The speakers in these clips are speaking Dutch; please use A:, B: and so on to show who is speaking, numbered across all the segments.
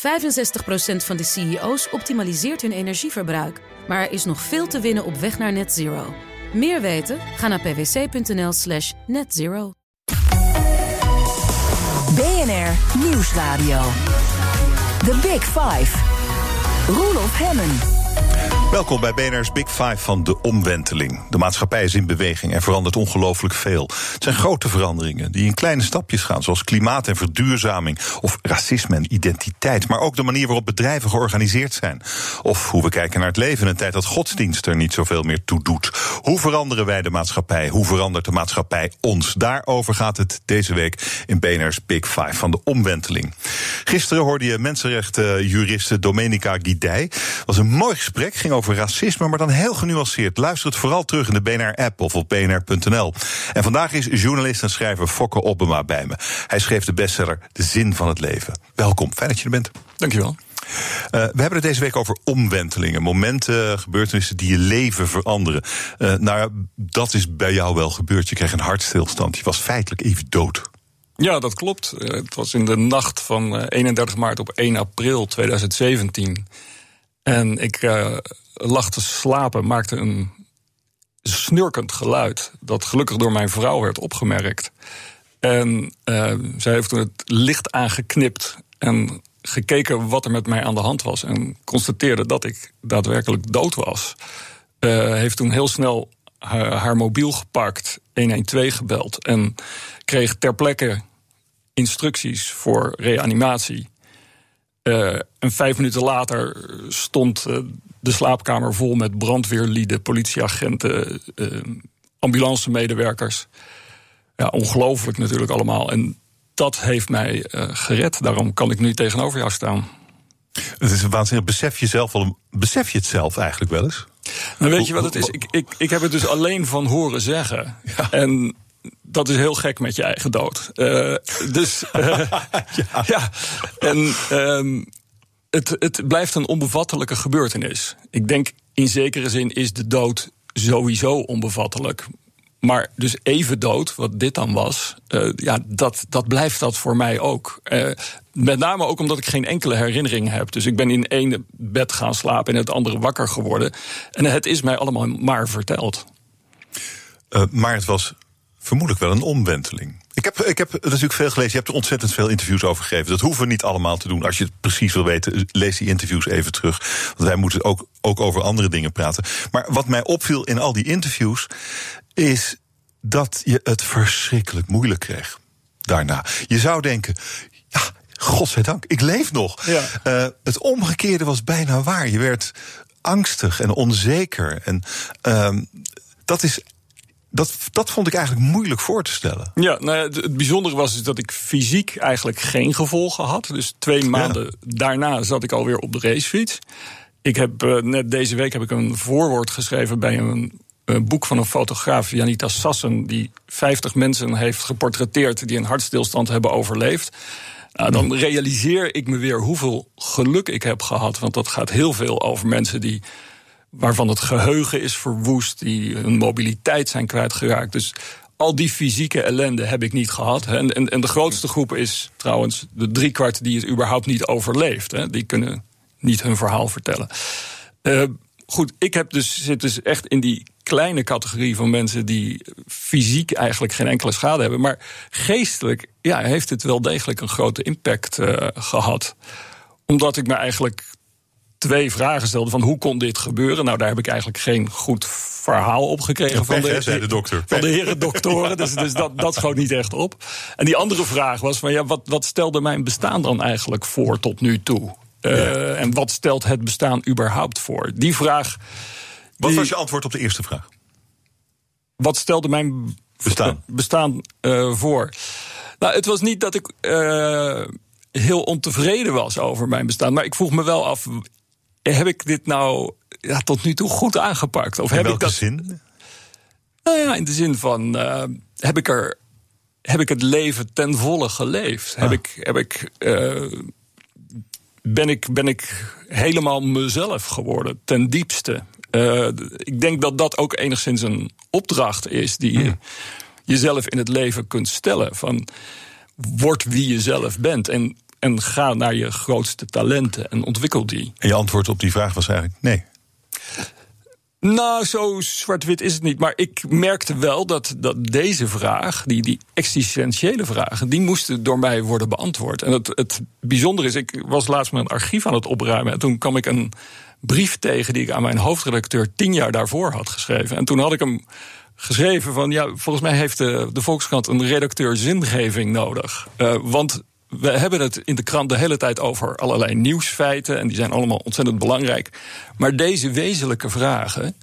A: 65% van de CEO's optimaliseert hun energieverbruik. Maar er is nog veel te winnen op weg naar net zero. Meer weten? Ga naar pwc.nl slash netzero.
B: BNR Nieuwsradio. The Big Five. Roelof Hemmen.
C: Welkom bij BNR's Big Five van de omwenteling. De maatschappij is in beweging en verandert ongelooflijk veel. Het zijn grote veranderingen die in kleine stapjes gaan, zoals klimaat en verduurzaming, of racisme en identiteit, maar ook de manier waarop bedrijven georganiseerd zijn. Of hoe we kijken naar het leven in een tijd dat godsdienst er niet zoveel meer toe doet. Hoe veranderen wij de maatschappij? Hoe verandert de maatschappij ons? Daarover gaat het deze week in BNR's Big Five van de omwenteling. Gisteren hoorde je mensenrechtenjuriste Domenica Guidij. was een mooi gesprek, ging over over racisme, maar dan heel genuanceerd. Luister het vooral terug in de BNR-app of op bnr.nl. En vandaag is journalist en schrijver Fokke Obbema bij me. Hij schreef de bestseller De Zin van het Leven. Welkom, fijn dat je er bent.
D: Dankjewel.
C: Uh, we hebben het deze week over omwentelingen, momenten, gebeurtenissen die je leven veranderen. Uh, nou, dat is bij jou wel gebeurd. Je kreeg een hartstilstand. Je was feitelijk even dood.
D: Ja, dat klopt. Uh, het was in de nacht van 31 maart op 1 april 2017. En ik lag te slapen, maakte een snurkend geluid. Dat gelukkig door mijn vrouw werd opgemerkt. En uh, zij heeft toen het licht aangeknipt en gekeken wat er met mij aan de hand was. En constateerde dat ik daadwerkelijk dood was. Uh, heeft toen heel snel haar, mobiel gepakt, 112 gebeld. En kreeg ter plekke instructies voor reanimatie. Uh, en vijf minuten later stond de slaapkamer vol met brandweerlieden, politieagenten, uh, ambulancemedewerkers. Ja, ongelooflijk natuurlijk allemaal. En dat heeft mij gered. Daarom kan ik nu tegenover jou staan.
C: Het is een waanzinnig. Besef je, zelf wel, besef je het zelf eigenlijk wel eens?
D: Nou, weet je wat het is? Ik, ik, ik heb het dus alleen van horen zeggen. Ja. En dat is heel gek met je eigen dood. Uh, dus uh, ja. ja. En um, het, het blijft een onbevattelijke gebeurtenis. Ik denk in zekere zin is de dood sowieso onbevattelijk. Maar dus even dood, wat dit dan was, uh, ja, dat, dat blijft dat voor mij ook. Uh, met name ook omdat ik geen enkele herinnering heb. Dus ik ben in één bed gaan slapen en het andere wakker geworden. En het is mij allemaal maar verteld.
C: Uh, maar het was vermoedelijk wel een omwenteling. Ik heb, ik heb natuurlijk veel gelezen. Je hebt er ontzettend veel interviews over gegeven. Dat hoeven we niet allemaal te doen. Als je het precies wil weten, lees die interviews even terug. Want wij moeten ook, ook over andere dingen praten. Maar wat mij opviel in al die interviews. is dat je het verschrikkelijk moeilijk kreeg. Daarna. Je zou denken. Ja, godzijdank, ik leef nog. Ja. Uh, het omgekeerde was bijna waar. Je werd angstig en onzeker. En uh, dat is dat, dat vond ik eigenlijk moeilijk voor te stellen.
D: Ja, nou ja, het bijzondere was dus dat ik fysiek eigenlijk geen gevolgen had. Dus twee maanden ja. daarna zat ik alweer op de racefiets. Ik heb uh, net deze week heb ik een voorwoord geschreven bij een, een boek van een fotograaf, Janita Sassen, die 50 mensen heeft geportretteerd die een hartstilstand hebben overleefd. Nou, dan realiseer ik me weer hoeveel geluk ik heb gehad. Want dat gaat heel veel over mensen die waarvan het geheugen is verwoest, die hun mobiliteit zijn kwijtgeraakt. Dus al die fysieke ellende heb ik niet gehad. En, en, en de grootste groep is trouwens de driekwart die het überhaupt niet overleeft. Die kunnen niet hun verhaal vertellen. Uh, goed, ik heb dus, zit dus echt in die kleine categorie van mensen die fysiek eigenlijk geen enkele schade hebben. Maar geestelijk ja, heeft het wel degelijk een grote impact uh, gehad. Omdat ik me eigenlijk twee vragen stelde van hoe kon dit gebeuren? Nou, daar heb ik eigenlijk geen goed verhaal op gekregen
C: van,
D: de,
C: de, de, dokter.
D: van de heren doktoren. dus, dus dat, dat schoot niet echt op. En die andere vraag was van ja, wat, wat stelde mijn bestaan dan eigenlijk voor tot nu toe? Uh, ja. En wat stelt het bestaan überhaupt voor? Die vraag.
C: Wat was je antwoord op de eerste vraag?
D: Wat stelde mijn
C: bestaan,
D: bestaan uh, voor? Nou, het was niet dat ik uh, heel ontevreden was over mijn bestaan. Maar ik vroeg me wel af: heb ik dit nou ja, tot nu toe goed aangepakt?
C: Of
D: in
C: heb
D: ik dat,
C: zin?
D: Nou ja, in de zin van uh, heb ik er heb ik het leven ten volle geleefd? Ah. Heb ik, heb ik, uh, ben ik, ben ik helemaal mezelf geworden, ten diepste? Uh, ik denk dat dat ook enigszins een opdracht is die je hmm. jezelf in het leven kunt stellen. Van word wie je zelf bent. En En ga naar je grootste talenten en ontwikkel die.
C: En je antwoord op die vraag was eigenlijk nee.
D: Nou, zo zwart-wit is het niet. Maar ik merkte wel dat, dat deze vraag, die, die existentiële vragen, die moesten door mij worden beantwoord. En het, het bijzondere is, ik was laatst mijn archief aan het opruimen. En toen kwam ik een brief tegen die ik aan mijn hoofdredacteur tien jaar daarvoor had geschreven. En toen had ik hem geschreven van ja, volgens mij heeft de, de Volkskrant een redacteur zingeving nodig. Uh, want we hebben het in de krant de hele tijd over allerlei nieuwsfeiten. En die zijn allemaal ontzettend belangrijk. Maar deze wezenlijke vragen.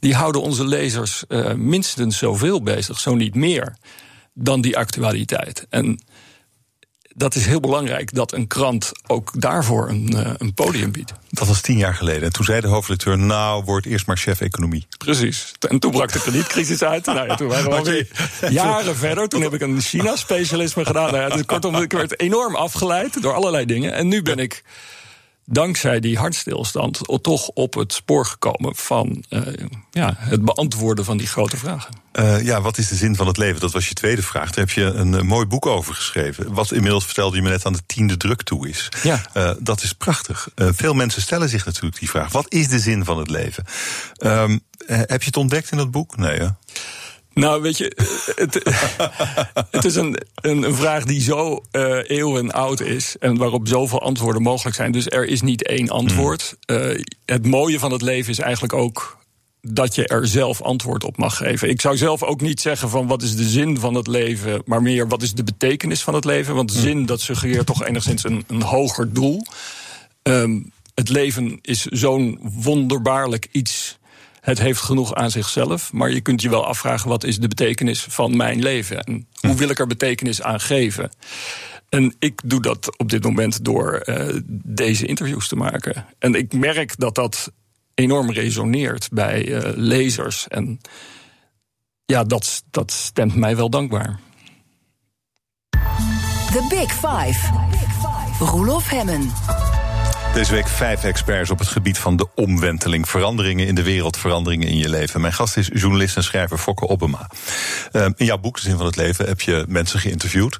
D: die houden onze lezers uh, minstens zoveel bezig, zo niet meer. dan die actualiteit. En dat is heel belangrijk dat een krant ook daarvoor een, uh, een podium biedt.
C: Dat was tien jaar geleden. En toen zei de hoofdredacteur: Nou, word eerst maar chef economie.
D: Precies. En toen brak de kredietcrisis uit. nou ja, toen waren we alweer jaren verder. Toen heb ik een China-specialisme gedaan. Nou ja, dus kortom, ik werd enorm afgeleid door allerlei dingen. En nu ben ik dankzij die hartstilstand toch op het spoor gekomen van uh, ja, het beantwoorden van die grote vragen.
C: Uh, ja, wat is de zin van het leven? Dat was je tweede vraag. Daar heb je een, een mooi boek over geschreven. Wat inmiddels vertelde je me net aan de tiende druk toe is. Ja. Dat is prachtig. veel mensen stellen zich natuurlijk die vraag: wat is de zin van het leven? Um, heb je het ontdekt in dat boek? Nee, hè?
D: Nou, weet je, het, het is een, een, vraag die zo uh, eeuwen oud is en waarop zoveel antwoorden mogelijk zijn. Dus er is niet één antwoord. Uh, het mooie van het leven is eigenlijk ook dat je er zelf antwoord op mag geven. Ik zou zelf ook niet zeggen van wat is de zin van het leven, maar meer wat is de betekenis van het leven. Want zin, dat suggereert toch enigszins een, een hoger doel. Um, het leven is zo'n wonderbaarlijk iets het heeft genoeg aan zichzelf. Maar je kunt je wel afvragen: wat is de betekenis van mijn leven? En hoe wil ik er betekenis aan geven? En ik doe dat op dit moment door uh, deze interviews te maken. En ik merk dat dat enorm resoneert bij uh, lezers. En ja, dat, dat stemt mij wel dankbaar.
B: The Big Five. Roelof Hemmen.
C: Deze week vijf experts op het gebied van de omwenteling. Veranderingen in de wereld, veranderingen in je leven. Mijn gast is journalist en schrijver Fokke Obbema. Uh, in jouw boek De Zin van het Leven heb je mensen geïnterviewd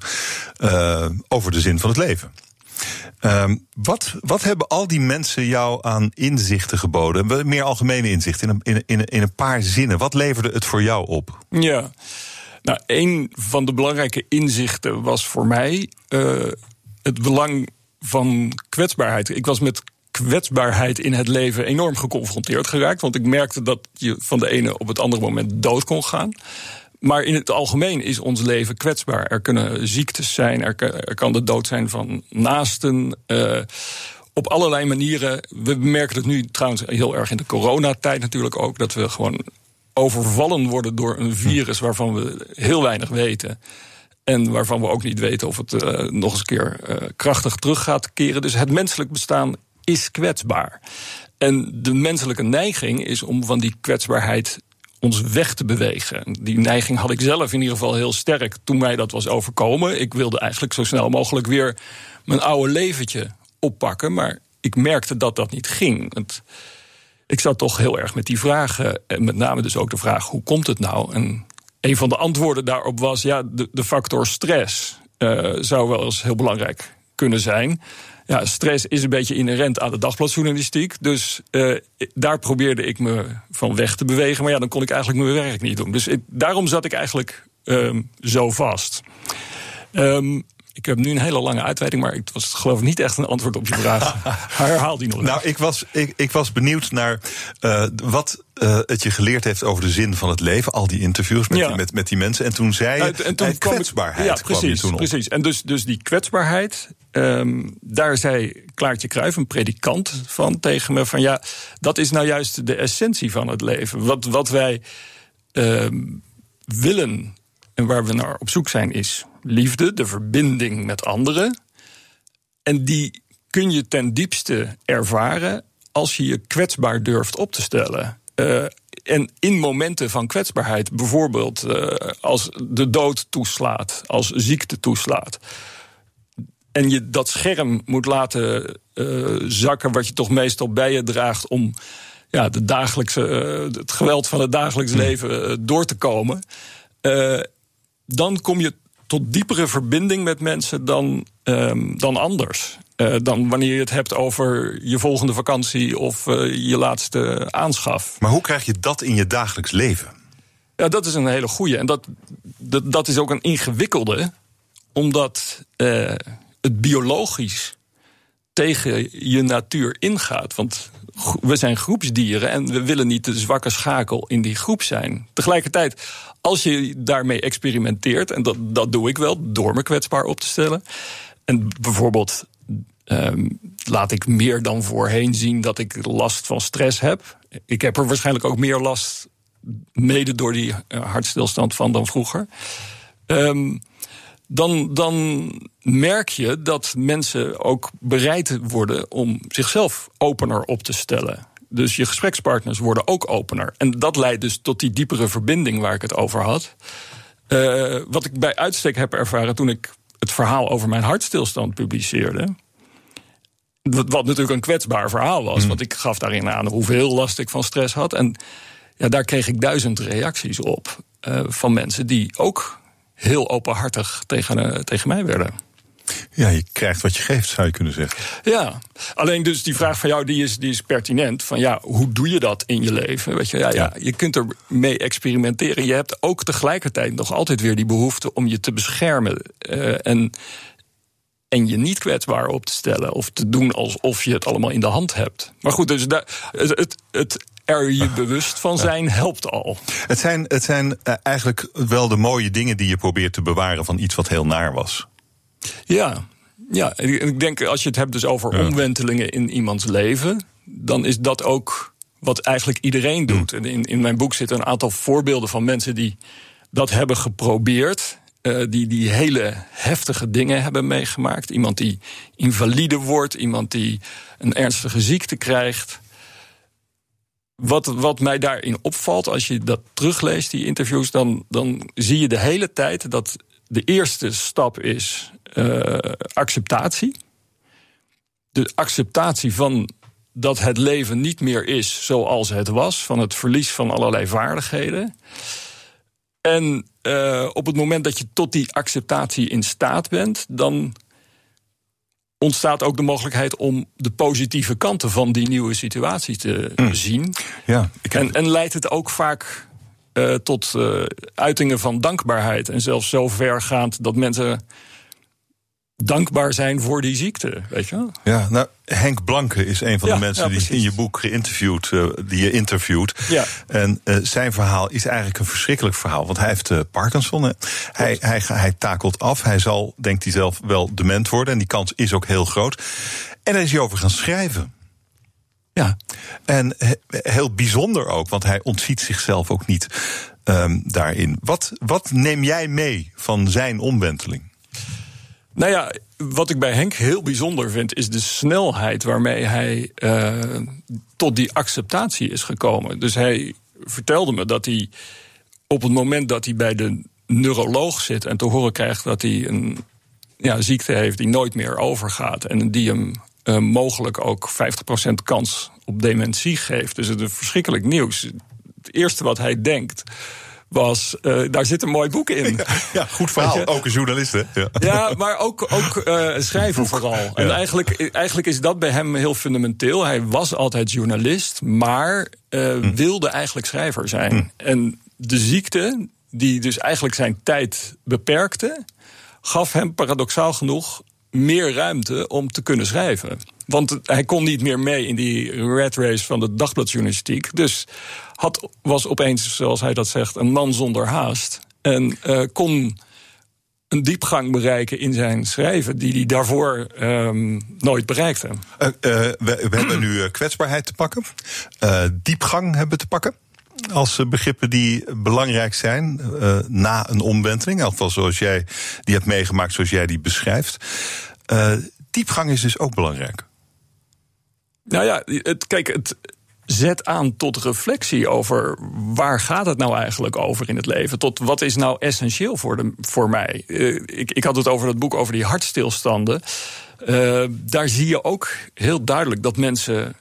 C: uh, over de zin van het leven. Uh, wat, wat hebben al die mensen jou aan inzichten geboden? Meer algemene inzichten, in een, in, in een paar zinnen. Wat leverde het voor jou op?
D: Ja, nou, een van de belangrijke inzichten was voor mij uh, het belang van kwetsbaarheid. Ik was met kwetsbaarheid in het leven enorm geconfronteerd geraakt. Want ik merkte dat je van de ene op het andere moment dood kon gaan. Maar in het algemeen is ons leven kwetsbaar. Er kunnen ziektes zijn, er, kan de dood zijn van naasten. Uh, op allerlei manieren. We merken het nu trouwens heel erg in de coronatijd natuurlijk ook. Dat we gewoon overvallen worden door een virus waarvan we heel weinig weten. En waarvan we ook niet weten of het uh, nog eens een keer uh, krachtig terug gaat keren. Dus het menselijk bestaan is kwetsbaar. En de menselijke neiging is om van die kwetsbaarheid ons weg te bewegen. Die neiging had ik zelf in ieder geval heel sterk toen mij dat was overkomen. Ik wilde eigenlijk zo snel mogelijk weer mijn oude leventje oppakken. Maar ik merkte dat dat niet ging. Het, ik zat toch heel erg met die vragen. En met name dus ook de vraag: hoe komt het nou? En een van de antwoorden daarop was: ja, de, de factor stress uh, zou wel eens heel belangrijk kunnen zijn. Ja, stress is een beetje inherent aan de dagbladjournalistiek. Dus uh, daar probeerde ik me van weg te bewegen. Maar ja, dan kon ik eigenlijk mijn werk niet doen. Dus daarom zat ik eigenlijk um, zo vast. Um, ik heb nu een hele lange uitweiding, maar het was geloof ik niet echt een antwoord op je vraag. Herhaal die nog
C: Nou, ik was, ik, ik was benieuwd naar uh, wat uh, het je geleerd heeft over de zin van het leven. Al die interviews met, die, met, met die mensen. En toen zei je, en toen kwetsbaarheid.
D: Ja, precies.
C: Kwam
D: precies. En dus, dus die kwetsbaarheid, um, daar zei Klaartje Kruijf, een predikant, van tegen me: van ja, dat is nou juist de essentie van het leven. Wat, wat wij um, willen en waar we naar op zoek zijn, is liefde, de verbinding met anderen. En die kun je ten diepste ervaren als je je kwetsbaar durft op te stellen. Uh, en in momenten van kwetsbaarheid, bijvoorbeeld uh, als de dood toeslaat, als ziekte toeslaat. En je dat scherm moet laten uh, zakken, wat je toch meestal bij je draagt om ja, de dagelijkse, het geweld van het dagelijks hmm. leven door te komen. dan kom je tot diepere verbinding met mensen dan, ehm, dan anders. Uh, dan wanneer je het hebt over je volgende vakantie of uh, je laatste aanschaf.
C: Maar hoe krijg je dat in je dagelijks leven?
D: Ja, dat is een hele goede. En dat, dat, dat is ook een ingewikkelde, omdat uh, het biologisch tegen je natuur ingaat. Want we zijn groepsdieren en we willen niet de zwakke schakel in die groep zijn. Tegelijkertijd, als je daarmee experimenteert, en dat, dat doe ik wel door me kwetsbaar op te stellen. En bijvoorbeeld um, laat ik meer dan voorheen zien dat ik last van stress heb. Ik heb er waarschijnlijk ook meer last, mede door die uh, hartstilstand van dan vroeger. Um, dan, dan merk je dat mensen ook bereid worden om zichzelf opener op te stellen. Dus je gesprekspartners worden ook opener. En dat leidt dus tot die diepere verbinding waar ik het over had. Uh, wat ik bij uitstek heb ervaren toen ik het verhaal over mijn hartstilstand publiceerde. Wat, wat natuurlijk een kwetsbaar verhaal was. Mm. Want ik gaf daarin aan hoeveel last ik van stress had. En ja, daar kreeg ik duizend reacties op. Uh, van mensen die ook heel openhartig tegen, uh, tegen mij werden.
C: Ja, je krijgt wat je geeft, zou je kunnen zeggen.
D: Ja, alleen dus die vraag van jou die is, die is pertinent. Van ja, hoe doe je dat in je leven? Weet je, ja, ja, je kunt er mee experimenteren. Je hebt ook tegelijkertijd nog altijd weer die behoefte om je te beschermen. Uh, en, en je niet kwetsbaar op te stellen. Of te doen alsof je het allemaal in de hand hebt. Maar goed, dus daar, het, het er je bewust van zijn helpt al.
C: Het zijn, het zijn uh, eigenlijk wel de mooie dingen die je probeert te bewaren van iets wat heel naar was.
D: Ja, ja. ik denk als je het hebt dus over ja. omwentelingen in iemands leven, dan is dat ook wat eigenlijk iedereen doet. En in, in mijn boek zitten een aantal voorbeelden van mensen die dat hebben geprobeerd. Uh, die, die hele heftige dingen hebben meegemaakt. Iemand die invalide wordt, iemand die een ernstige ziekte krijgt. Wat, wat mij daarin opvalt, als je dat terugleest, die interviews, dan, dan zie je de hele tijd dat de eerste stap is uh, acceptatie. De acceptatie van dat het leven niet meer is zoals het was, van het verlies van allerlei vaardigheden. En uh, op het moment dat je tot die acceptatie in staat bent, dan ontstaat ook de mogelijkheid om de positieve kanten van die nieuwe situatie te mm. zien. Ja, en, en leidt het ook vaak uh, tot uh, uitingen van dankbaarheid. En zelfs zo vergaand dat mensen dankbaar zijn voor die ziekte, weet je
C: Ja, nou, Henk Blanke is een van ja, de mensen ja, die in je boek geïnterviewd, uh, die je interviewt. Ja. En uh, zijn verhaal is eigenlijk een verschrikkelijk verhaal, want hij heeft uh, Parkinson. Hij, hij, hij takelt af, hij zal, denkt hij zelf, wel dement worden. En die kans is ook heel groot. En daar is hij over gaan schrijven. Ja. En heel bijzonder ook, want hij ontziet zichzelf ook niet um, daarin. Wat, wat neem jij mee van zijn omwenteling?
D: Nou ja, wat ik bij Henk heel bijzonder vind, is de snelheid waarmee hij uh, tot die acceptatie is gekomen. Dus hij vertelde me dat hij op het moment dat hij bij de neuroloog zit en te horen krijgt dat hij een ja, ziekte heeft die nooit meer overgaat en die hem uh, mogelijk ook 50% kans op dementie geeft. Dus het is verschrikkelijk nieuws. Het eerste wat hij denkt was, uh, daar zit een mooi boek in.
C: Ja, ja goed verhaal. Ook een journalist, hè?
D: Ja, ja maar ook, ook uh, schrijver vooral. En eigenlijk, eigenlijk is dat bij hem heel fundamenteel. Hij was altijd journalist, maar uh, hm. wilde eigenlijk schrijver zijn. Hm. En de ziekte, die dus eigenlijk zijn tijd beperkte, gaf hem paradoxaal genoeg meer ruimte om te kunnen schrijven. Want hij kon niet meer mee in die red race van de dagbladjournalistiek. Dus had, was opeens, zoals hij dat zegt, een man zonder haast. En uh, kon een diepgang bereiken in zijn schrijven die hij daarvoor um, nooit bereikte. Uh,
C: uh, we, we hebben nu kwetsbaarheid te pakken, diepgang hebben te pakken. Als begrippen die belangrijk zijn na een omwenteling, althans zoals jij die hebt meegemaakt, zoals jij die beschrijft. diepgang is dus ook belangrijk.
D: Nou ja, het, kijk, het zet aan tot reflectie over waar gaat het nou eigenlijk over in het leven? Tot wat is nou essentieel voor, de, voor mij? Uh, ik, ik had het over dat boek over die hartstilstanden. Uh, daar zie je ook heel duidelijk dat mensen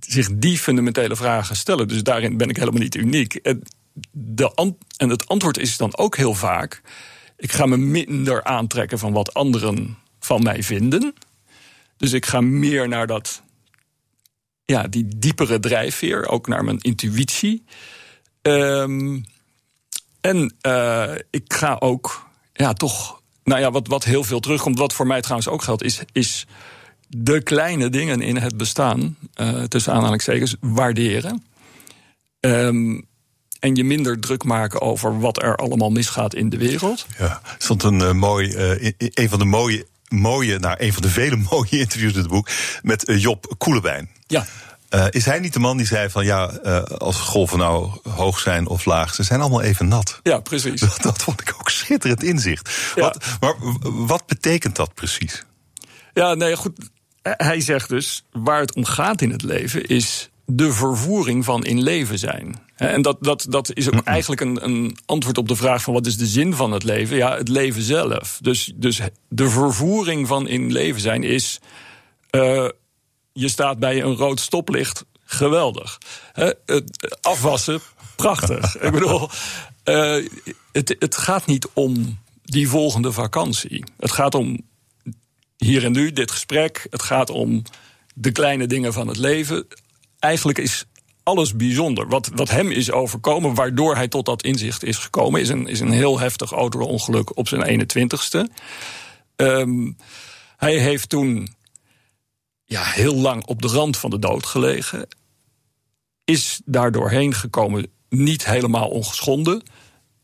D: zich die fundamentele vragen stellen. Dus daarin ben ik helemaal niet uniek. En, de en het antwoord is dan ook heel vaak: ik ga me minder aantrekken van wat anderen van mij vinden. Dus ik ga meer naar dat, ja, die diepere drijfveer, ook naar mijn intuïtie. Um, en uh, ik ga ook, ja, toch, nou ja, wat, wat heel veel terugkomt, wat voor mij trouwens ook geldt, is, is de kleine dingen in het bestaan, uh, tussen aanhalingstekens, waarderen. Um, en je minder druk maken over wat er allemaal misgaat in de wereld.
C: Ja, stond een uh, mooi, een van de mooie, mooie, nou, een van de vele mooie interviews in het boek met Job Koelewijn.
D: Ja.
C: Uh, is hij niet de man die zei van ja, uh, als golven nou hoog zijn of laag, ze zijn allemaal even nat?
D: Ja, precies.
C: Dat, dat vond ik ook schitterend inzicht. Ja. Wat, maar wat betekent dat precies?
D: Ja, nee, goed. Hij zegt dus, waar het om gaat in het leven is de vervoering van in leven zijn. En dat, dat, dat is ook eigenlijk een, een antwoord op de vraag van wat is de zin van het leven? Ja, het leven zelf. Dus, dus de vervoering van in leven zijn is. Uh, je staat bij een rood stoplicht, geweldig. He, afwassen, prachtig. Ik bedoel, uh, het, het gaat niet om die volgende vakantie. Het gaat om hier en nu, dit gesprek. Het gaat om de kleine dingen van het leven. Eigenlijk is alles bijzonder. Wat, wat hem is overkomen, waardoor hij tot dat inzicht is gekomen, is een, is een heel heftig auto-ongeluk op zijn 21ste. Um, hij heeft toen ja, heel lang op de rand van de dood gelegen. Is daardoor heen gekomen, niet helemaal ongeschonden.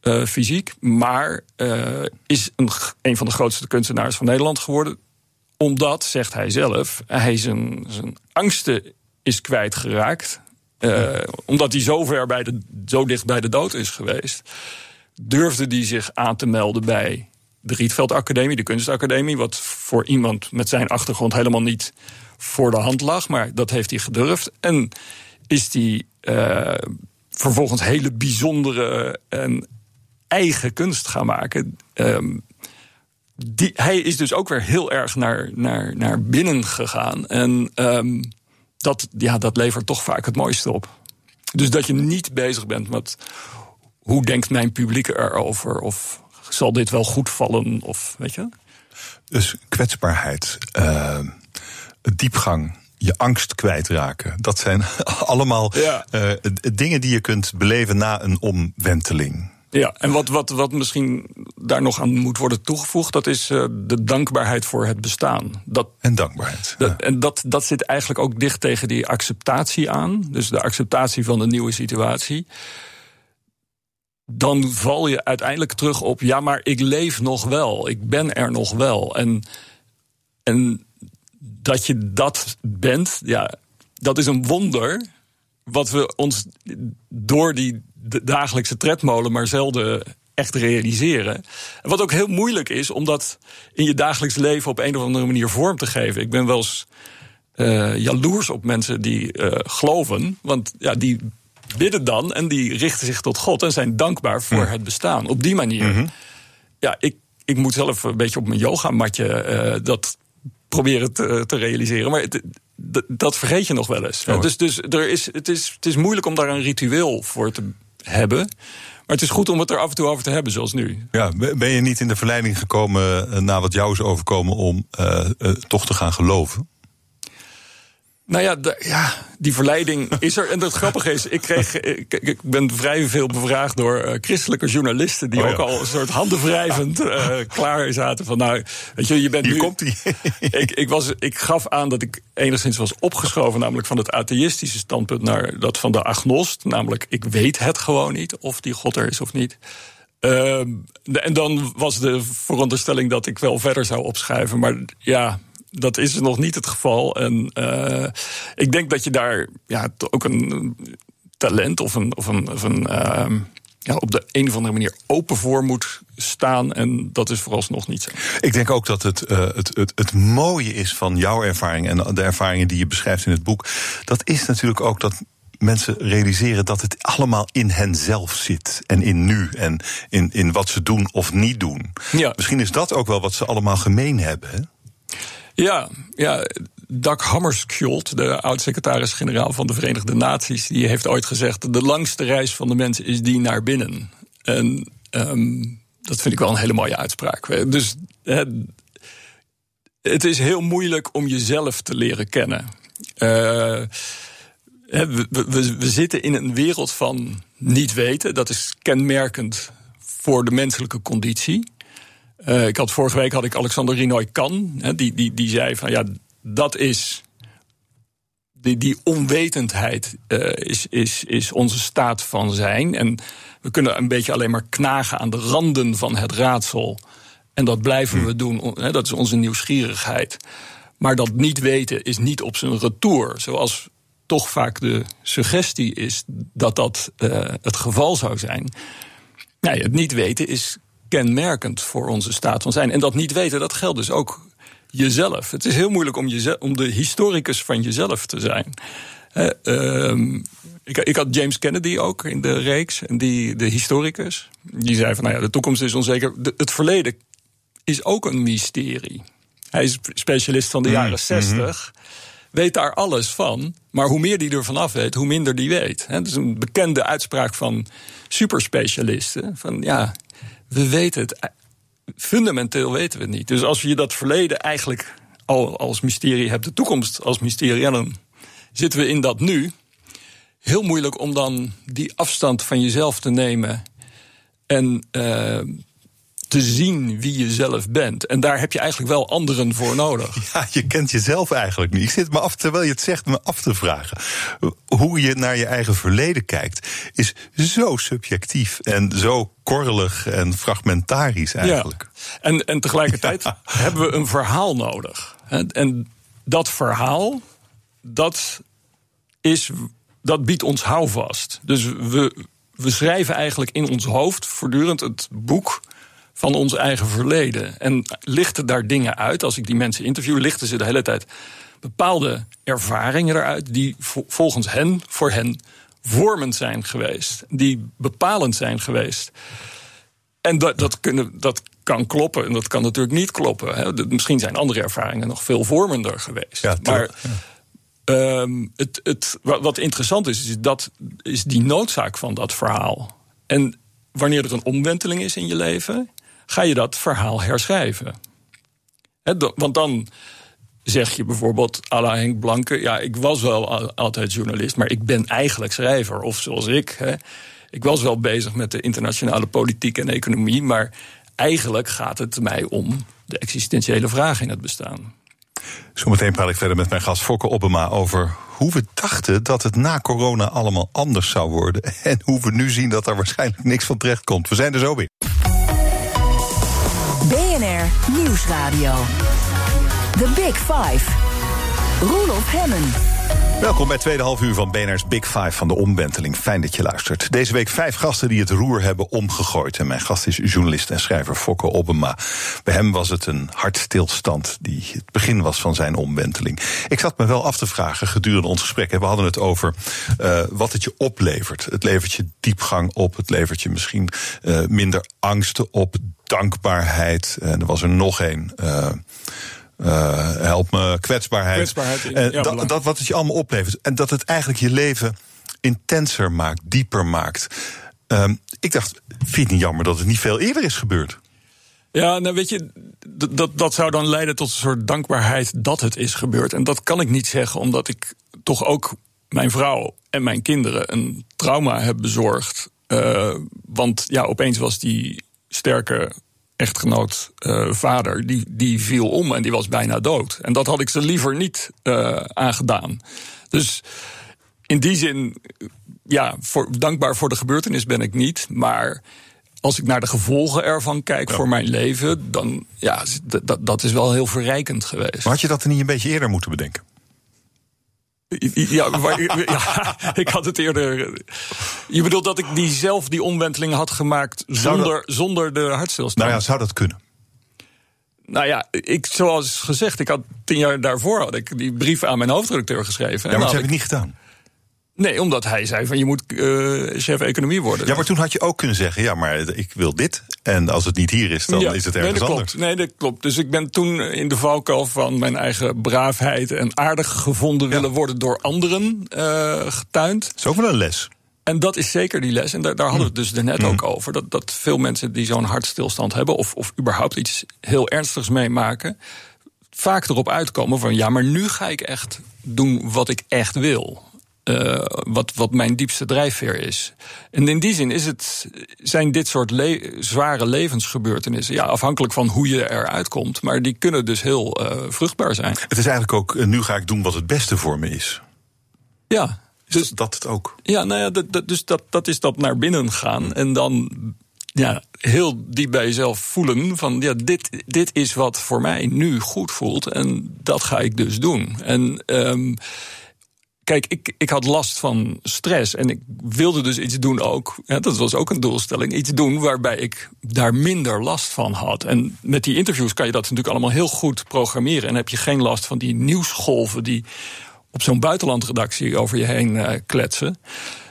D: Uh, fysiek, maar uh, is een, een van de grootste kunstenaars van Nederland geworden. Omdat, zegt hij zelf, hij zijn, zijn angsten is kwijtgeraakt. Uh, omdat hij zo, ver bij de, zo dicht bij de dood is geweest, durfde hij zich aan te melden bij de Rietveld Academie, de Kunstacademie. Wat voor iemand met zijn achtergrond helemaal niet voor de hand lag, maar dat heeft hij gedurfd. En is hij uh, vervolgens hele bijzondere en eigen kunst gaan maken. Um, die, hij is dus ook weer heel erg naar, naar, naar binnen gegaan. En um, dat, ja, dat levert toch vaak het mooiste op. Dus dat je niet bezig bent met hoe denkt mijn publiek erover? Of zal dit wel goed vallen? Of weet je?
C: Dus kwetsbaarheid, uh, diepgang, je angst kwijtraken. Dat zijn allemaal ja. uh, dingen die je kunt beleven na een omwenteling.
D: Ja, en wat, wat, wat misschien daar nog aan moet worden toegevoegd, dat is uh, de dankbaarheid voor het bestaan. Dat,
C: en dankbaarheid.
D: Dat, En dat, dat zit eigenlijk ook dicht tegen die acceptatie aan. Dus de acceptatie van de nieuwe situatie. Dan val je uiteindelijk terug op, ja, maar ik leef nog wel. Ik ben er nog wel. En, en dat je dat bent, ja, dat is een wonder. Wat we ons door die dagelijkse tredmolen maar zelden echt realiseren. Wat ook heel moeilijk is om dat in je dagelijks leven op een of andere manier vorm te geven. Ik ben wel eens uh, jaloers op mensen die uh, geloven, want ja, die bidden dan en die richten zich tot God en zijn dankbaar voor het bestaan. Op die manier. Mm -hmm. Ja, ik, ik moet zelf een beetje op mijn yogamatje uh, dat proberen te, te realiseren. Maar het, dat vergeet je nog wel eens. Oh. Dus, dus er is, het, is, het is moeilijk om daar een ritueel voor te hebben. Maar het is goed om het er af en toe over te hebben, zoals nu.
C: Ja, ben je niet in de verleiding gekomen eh, na wat jou is overkomen om uh, uh, toch te gaan geloven?
D: Nou ja, ja, die verleiding is er. En het grappige is, ik, kreeg, ik, ik ben vrij veel bevraagd door uh, christelijke journalisten... die oh ja. ook al een soort handenwrijvend uh, klaar zaten van... nou, weet je, je bent
C: Hier
D: nu...
C: komt hij.
D: ik, ik, was, ik gaf aan dat ik enigszins was opgeschoven... namelijk van het atheïstische standpunt naar dat van de agnost. Namelijk, ik weet het gewoon niet of die God er is of niet. Uh, en dan was de veronderstelling dat ik wel verder zou opschuiven. Maar ja, dat is nog niet het geval. En uh, ik denk dat je daar ja, ook een talent of een. Of een, of een uh, ja, op de een of andere manier open voor moet staan. En dat is vooralsnog niet zo.
C: Ik denk ook dat het, uh, het, het, het mooie is van jouw ervaring en de ervaringen die je beschrijft in het boek. Dat is natuurlijk ook dat mensen realiseren dat het allemaal in henzelf zit. En in nu. En in, in wat ze doen of niet doen.
D: Ja.
C: Misschien is dat ook wel wat ze allemaal gemeen hebben. Hè?
D: Ja, ja. Dag Hammarskjöld, de oud-secretaris-generaal van de Verenigde Naties, die heeft ooit gezegd: de langste reis van de mens is die naar binnen. En um, dat vind ik wel een hele mooie uitspraak. Dus het is heel moeilijk om jezelf te leren kennen. We, we, zitten in een wereld van niet weten. Dat is kenmerkend voor de menselijke conditie. Uh, ik had, vorige week had ik Alexander Rinoy Kan. die, die, die zei van ja, dat is. Die, die onwetendheid uh, is, is, is onze staat van zijn. En we kunnen een beetje alleen maar knagen aan de randen van het raadsel. En dat blijven hm. we doen. Dat is onze nieuwsgierigheid. Maar dat niet weten is niet op zijn retour. Zoals toch vaak de suggestie is dat dat uh, het geval zou zijn. Nee, het niet weten is kenmerkend voor onze staat van zijn. En dat niet weten, dat geldt dus ook jezelf. Het is heel moeilijk om, je, om de historicus van jezelf te zijn. Uh, ik, ik, had James Kennedy ook in de reeks, en die, de historicus. Die zei van, nou ja, de toekomst is onzeker. het verleden is ook een mysterie. Hij is specialist van de mm, jaren 60. Mhm. Weet daar alles van. Maar hoe meer die er vanaf weet, hoe minder die weet. Het is een bekende uitspraak van superspecialisten. Van ja, we weten het. Fundamenteel weten we het niet. Dus als je dat verleden eigenlijk al als mysterie hebt, de toekomst als mysterie, dan zitten we in dat nu. Heel moeilijk om dan die afstand van jezelf te nemen. En uh, te zien wie je zelf bent. En daar heb je eigenlijk wel anderen voor nodig.
C: Ja, je kent jezelf eigenlijk niet. Ik zit me af, terwijl je het zegt, me af te vragen. Hoe je naar je eigen verleden kijkt, is zo subjectief en zo korrelig en fragmentarisch eigenlijk.
D: Ja. En, en tegelijkertijd hebben we een verhaal nodig. En dat verhaal, dat, is, dat biedt ons houvast. Dus we, we schrijven eigenlijk in ons hoofd voortdurend het boek van ons eigen verleden. En lichten daar dingen uit. Als ik die mensen interview, lichten ze de hele tijd bepaalde ervaringen eruit. die volgens hen, voor hen, vormend zijn geweest. Die bepalend zijn geweest. En dat, dat, kunnen, dat kan kloppen en dat kan natuurlijk niet kloppen. Hè. Misschien zijn andere ervaringen nog veel vormender geweest. Ja, maar ehm, het, het, wat interessant is, is, dat, is die noodzaak van dat verhaal. En wanneer er een omwenteling is in je leven, ga je dat verhaal herschrijven. want dan zeg je bijvoorbeeld, la Henk Blanke... ja, ik was wel altijd journalist, maar ik ben eigenlijk schrijver. Of zoals ik, ik was wel bezig met de internationale politiek en economie... maar eigenlijk gaat het mij om de existentiële vraag in het bestaan.
C: Zometeen praat ik verder met mijn gast Fokke Obama over hoe we dachten dat het na corona allemaal anders zou worden. En hoe we nu zien dat er waarschijnlijk niks van terecht komt. We zijn er zo weer.
B: Nieuwsradio. The Big Five. Roelof Hemmen.
C: Welkom bij tweede half uur van BNR's Big Five van de omwenteling. Fijn dat je luistert. Deze week vijf gasten die het roer hebben omgegooid. En mijn gast is journalist en schrijver Fokke Obama. Bij hem was het een hartstilstand die het begin was van zijn omwenteling. Ik zat me wel af te vragen gedurende ons gesprek. We hadden het over uh, wat het je oplevert. Het levert je diepgang op. Het levert je misschien uh, minder angsten op. Dankbaarheid. En er was er nog één. Uh, uh, help me, kwetsbaarheid. dat, dat, wat het je allemaal oplevert. En dat het eigenlijk je leven intenser maakt, dieper maakt. Um, ik dacht, vind je het niet jammer dat het niet veel eerder is gebeurd?
D: Ja, nou weet je, dat, dat zou dan leiden tot een soort dankbaarheid dat het is gebeurd. En dat kan ik niet zeggen, omdat ik toch ook mijn vrouw en mijn kinderen een trauma heb bezorgd. Uh, want ja, opeens was die sterke echtgenoot, uh, vader, die, die viel om en die was bijna dood. En dat had ik ze liever niet uh, aangedaan. Dus in die zin, ja, voor, dankbaar voor de gebeurtenis ben ik niet. Maar als ik naar de gevolgen ervan kijk voor mijn leven, dan ja, dat, dat is wel heel verrijkend geweest.
C: Maar had je dat er niet een beetje eerder moeten bedenken?
D: Ja, ja, ik had het eerder. Je bedoelt dat ik die zelf die omwenteling had gemaakt zonder, zonder de hartstilstand?
C: Nou ja, zou dat kunnen?
D: Nou ja, ik, zoals gezegd, ik had tien jaar daarvoor had ik die brief aan mijn hoofdredacteur geschreven.
C: Ja, maar dat heb ik niet gedaan.
D: Nee, omdat hij zei van je moet uh, chef economie worden.
C: Ja, maar toen had je ook kunnen zeggen, ja, maar ik wil dit. En als het niet hier is, dan is het ergens
D: nee, dat
C: anders.
D: Klopt. Nee, dat klopt. Dus ik ben toen in de valkuil van mijn eigen braafheid en aardig gevonden willen worden door anderen uh, getuind.
C: Zo van een les.
D: en dat is zeker die les. En daar, daar hadden we het dus net
C: Mm.
D: ook over. Dat, dat veel mensen die zo'n hartstilstand hebben, of, of überhaupt iets heel ernstigs meemaken, vaak erop uitkomen van ja, maar nu ga ik echt doen wat ik echt wil. Eh, wat, wat mijn diepste drijfveer is. En in die zin is het, zijn dit soort le- zware levensgebeurtenissen, ja, afhankelijk van hoe je eruit komt, maar die kunnen dus heel eh, vruchtbaar zijn.
C: Het is eigenlijk ook, eh, nu ga ik doen wat het beste voor me is.
D: Ja,
C: Dus dat het ook.
D: Ja, nou ja, dat, dat- dus dat, dat is dat naar binnen gaan. En dan ja, heel diep bij jezelf voelen van ja, dit, dit is wat voor mij nu goed voelt. En dat ga ik dus doen. En ehm, kijk, ik, ik had last van stress. En ik wilde dus iets doen ook. Ja, dat was ook een doelstelling. Iets doen waarbij ik daar minder last van had. En met die interviews kan je dat natuurlijk allemaal heel goed programmeren. En heb je geen last van die nieuwsgolven die op zo'n buitenlandredactie over je heen eh, kletsen.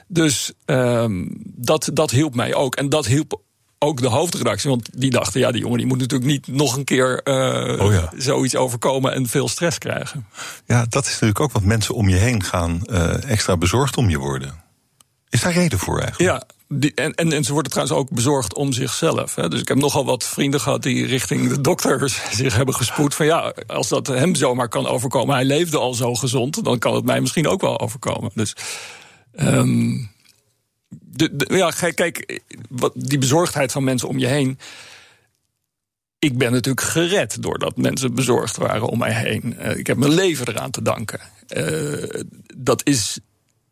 D: Dus ehm, dat, dat hielp mij ook. En dat hielp ook de hoofdredactie. Want die dachten, ja, die jongen die moet natuurlijk niet nog een keer eh,
C: Oh ja.
D: zoiets overkomen en veel stress krijgen.
C: Ja, dat is natuurlijk ook wat mensen om je heen gaan eh, extra bezorgd om je worden. Is daar reden voor eigenlijk?
D: Ja, die, en, en, en ze worden trouwens ook bezorgd om zichzelf. Hè. Dus ik heb nogal wat vrienden gehad die richting de dokters zich hebben gespoed. Van ja, als dat hem zomaar kan overkomen, hij leefde al zo gezond, dan kan het mij misschien ook wel overkomen. Dus. ehm, ja, kijk, wat, die bezorgdheid van mensen om je heen. Ik ben natuurlijk gered doordat mensen bezorgd waren om mij heen. Eh, ik heb mijn leven eraan te danken. Eh, dat is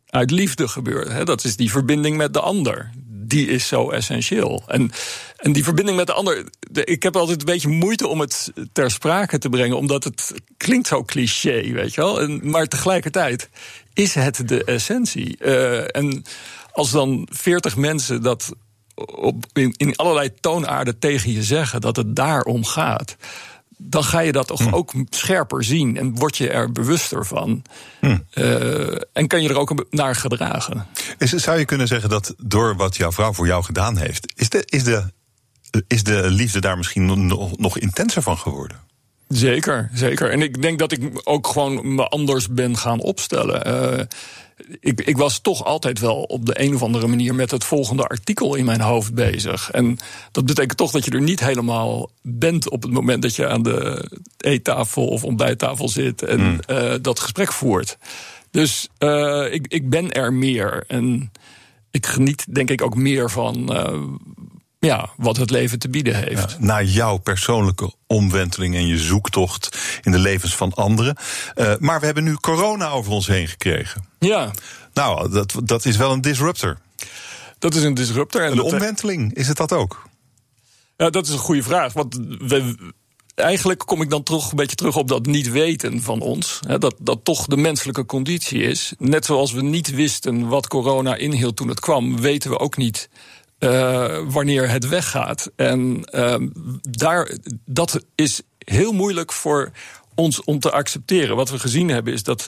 D: uit liefde gebeurd. Hè? Dat is die verbinding met de ander. Die is zo essentieel. En, en die verbinding met de ander. de- ik heb altijd een beetje moeite om het ter sprake te brengen, omdat het klinkt zo cliché, weet je wel. Maar tegelijkertijd is het de essentie. Eh, en als dan veertig mensen dat op, in, in allerlei toonaarden tegen je zeggen dat het daarom gaat dan ga je dat toch ook scherper zien en word je er bewuster van. Eh, en kan je er ook naar gedragen.
C: Is, zou je kunnen zeggen dat door wat jouw vrouw voor jou gedaan heeft, is de, is de, is de liefde daar misschien nog, nog intenser van geworden?
D: Zeker, zeker. En ik denk dat ik ook gewoon me anders ben gaan opstellen. Eh, ik, ik was toch altijd wel op de een of andere manier met het volgende artikel in mijn hoofd bezig. En dat betekent toch dat je er niet helemaal bent op het moment dat je aan de eettafel of ontbijttafel zit en eh, dat gesprek voert. Dus eh, ik, ik ben er meer. En ik geniet denk ik ook meer van ja, wat het leven te bieden heeft.
C: Na jouw persoonlijke omwenteling en je zoektocht in de levens van anderen. Eh, maar we hebben nu corona over ons heen gekregen.
D: Ja,
C: Nou, dat, dat is wel een disruptor.
D: dat is een disruptor. En
C: Een omwenteling, is het dat ook?
D: Ja, dat is een goede vraag. Want we, eigenlijk kom ik dan toch een beetje terug op dat niet weten van ons. Hè, dat dat toch de menselijke conditie is. Net zoals we niet wisten wat corona inhield toen het kwam, weten we ook niet. Eh, wanneer het weggaat. En ehm, daar, dat is heel moeilijk voor ons om te accepteren. Wat we gezien hebben is dat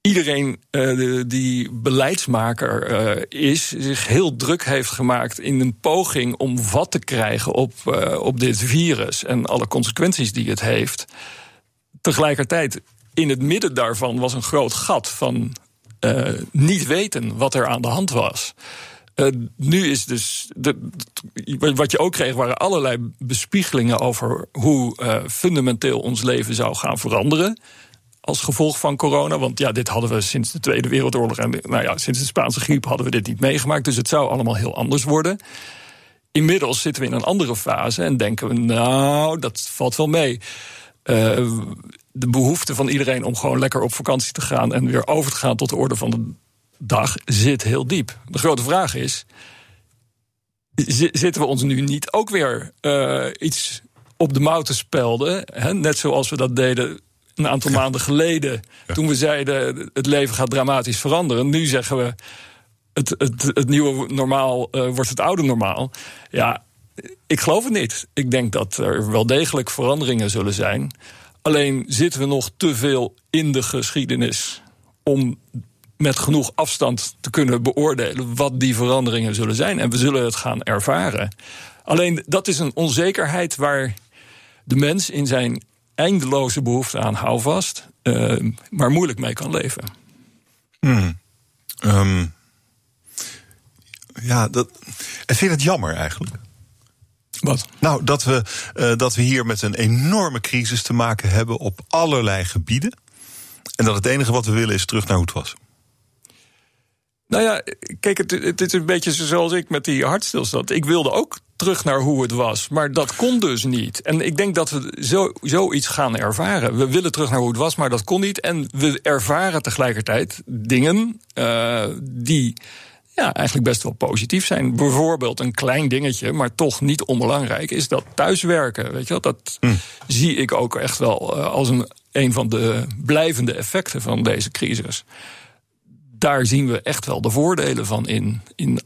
D: iedereen eh, die beleidsmaker eh, is, zich heel druk heeft gemaakt in een poging om vat te krijgen op, op dit virus en alle consequenties die het heeft. Tegelijkertijd, in het midden daarvan was een groot gat van niet weten wat er aan de hand was. Eh, nu is dus. De, wat je ook kreeg waren allerlei bespiegelingen over hoe eh, fundamenteel ons leven zou gaan veranderen als gevolg van corona. Want ja, dit hadden we sinds de Tweede Wereldoorlog en nou ja, sinds de Spaanse griep hadden we dit niet meegemaakt. Dus het zou allemaal heel anders worden. Inmiddels zitten we in een andere fase en denken we, nou, dat valt wel mee. Eh, de behoefte van iedereen om gewoon lekker op vakantie te gaan en weer over te gaan tot de orde van de dag zit heel diep. De grote vraag is: zi- zitten we ons nu niet ook weer eh, iets op de mouw te spelden? Hè? Net zoals we dat deden een aantal maanden geleden. Toen we zeiden: het leven gaat dramatisch veranderen. Nu zeggen we: het, het, het nieuwe normaal eh, wordt het oude normaal. Ja, ik geloof het niet. Ik denk dat er wel degelijk veranderingen zullen zijn. Alleen zitten we nog te veel in de geschiedenis om met genoeg afstand te kunnen beoordelen wat die veranderingen zullen zijn. En we zullen het gaan ervaren. Alleen dat is een onzekerheid waar de mens in zijn eindeloze behoefte aan houvast eh, maar moeilijk mee kan leven.
C: Ehm, ja, dat, en vind het jammer eigenlijk?
D: Wat?
C: Nou, dat we, uh, dat we hier met een enorme crisis te maken hebben op allerlei gebieden. En dat het enige wat we willen is terug naar hoe het was.
D: Nou ja, kijk, het, het is een beetje zoals ik met die hartstilstand. Ik wilde ook terug naar hoe het was. Maar dat kon dus niet. En ik denk dat we zo, zoiets gaan ervaren. We willen terug naar hoe het was, maar dat kon niet. En we ervaren tegelijkertijd dingen uh, die ja, eigenlijk best wel positief zijn. Bijvoorbeeld een klein dingetje, maar toch niet onbelangrijk, is dat thuiswerken. Weet je wel? Dat hm. zie ik ook echt wel uh, als een, een van de blijvende effecten van deze crisis. Daar zien we echt wel de voordelen van in, in,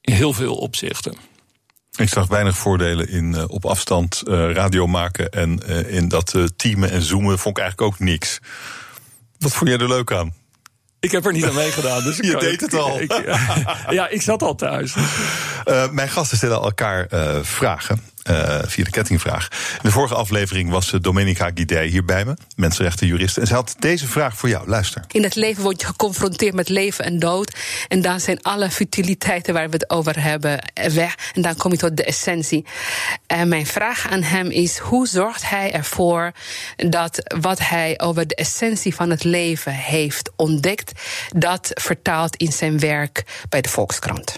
D: heel veel opzichten.
C: Ik zag weinig voordelen in uh, op afstand uh, radio maken en uh, in dat teamen en zoomen vond ik eigenlijk ook niks. Wat vond jij er leuk aan?
D: Ik heb er niet aan meegedaan. Dus
C: je deed het al.
D: Ik, ja, ik zat al thuis.
C: mijn gasten stellen elkaar vragen. Uh, via de kettingvraag. In de vorige aflevering was Domenica Guidé hier bij me, mensenrechtenjurist. En ze had deze vraag voor jou. Luister.
E: In het leven word je geconfronteerd met leven en dood. En dan zijn alle futiliteiten waar we het over hebben weg. En dan kom je tot de essentie. En mijn vraag aan hem is: hoe zorgt hij ervoor dat wat hij over de essentie van het leven heeft ontdekt, dat vertaalt in zijn werk bij de Volkskrant?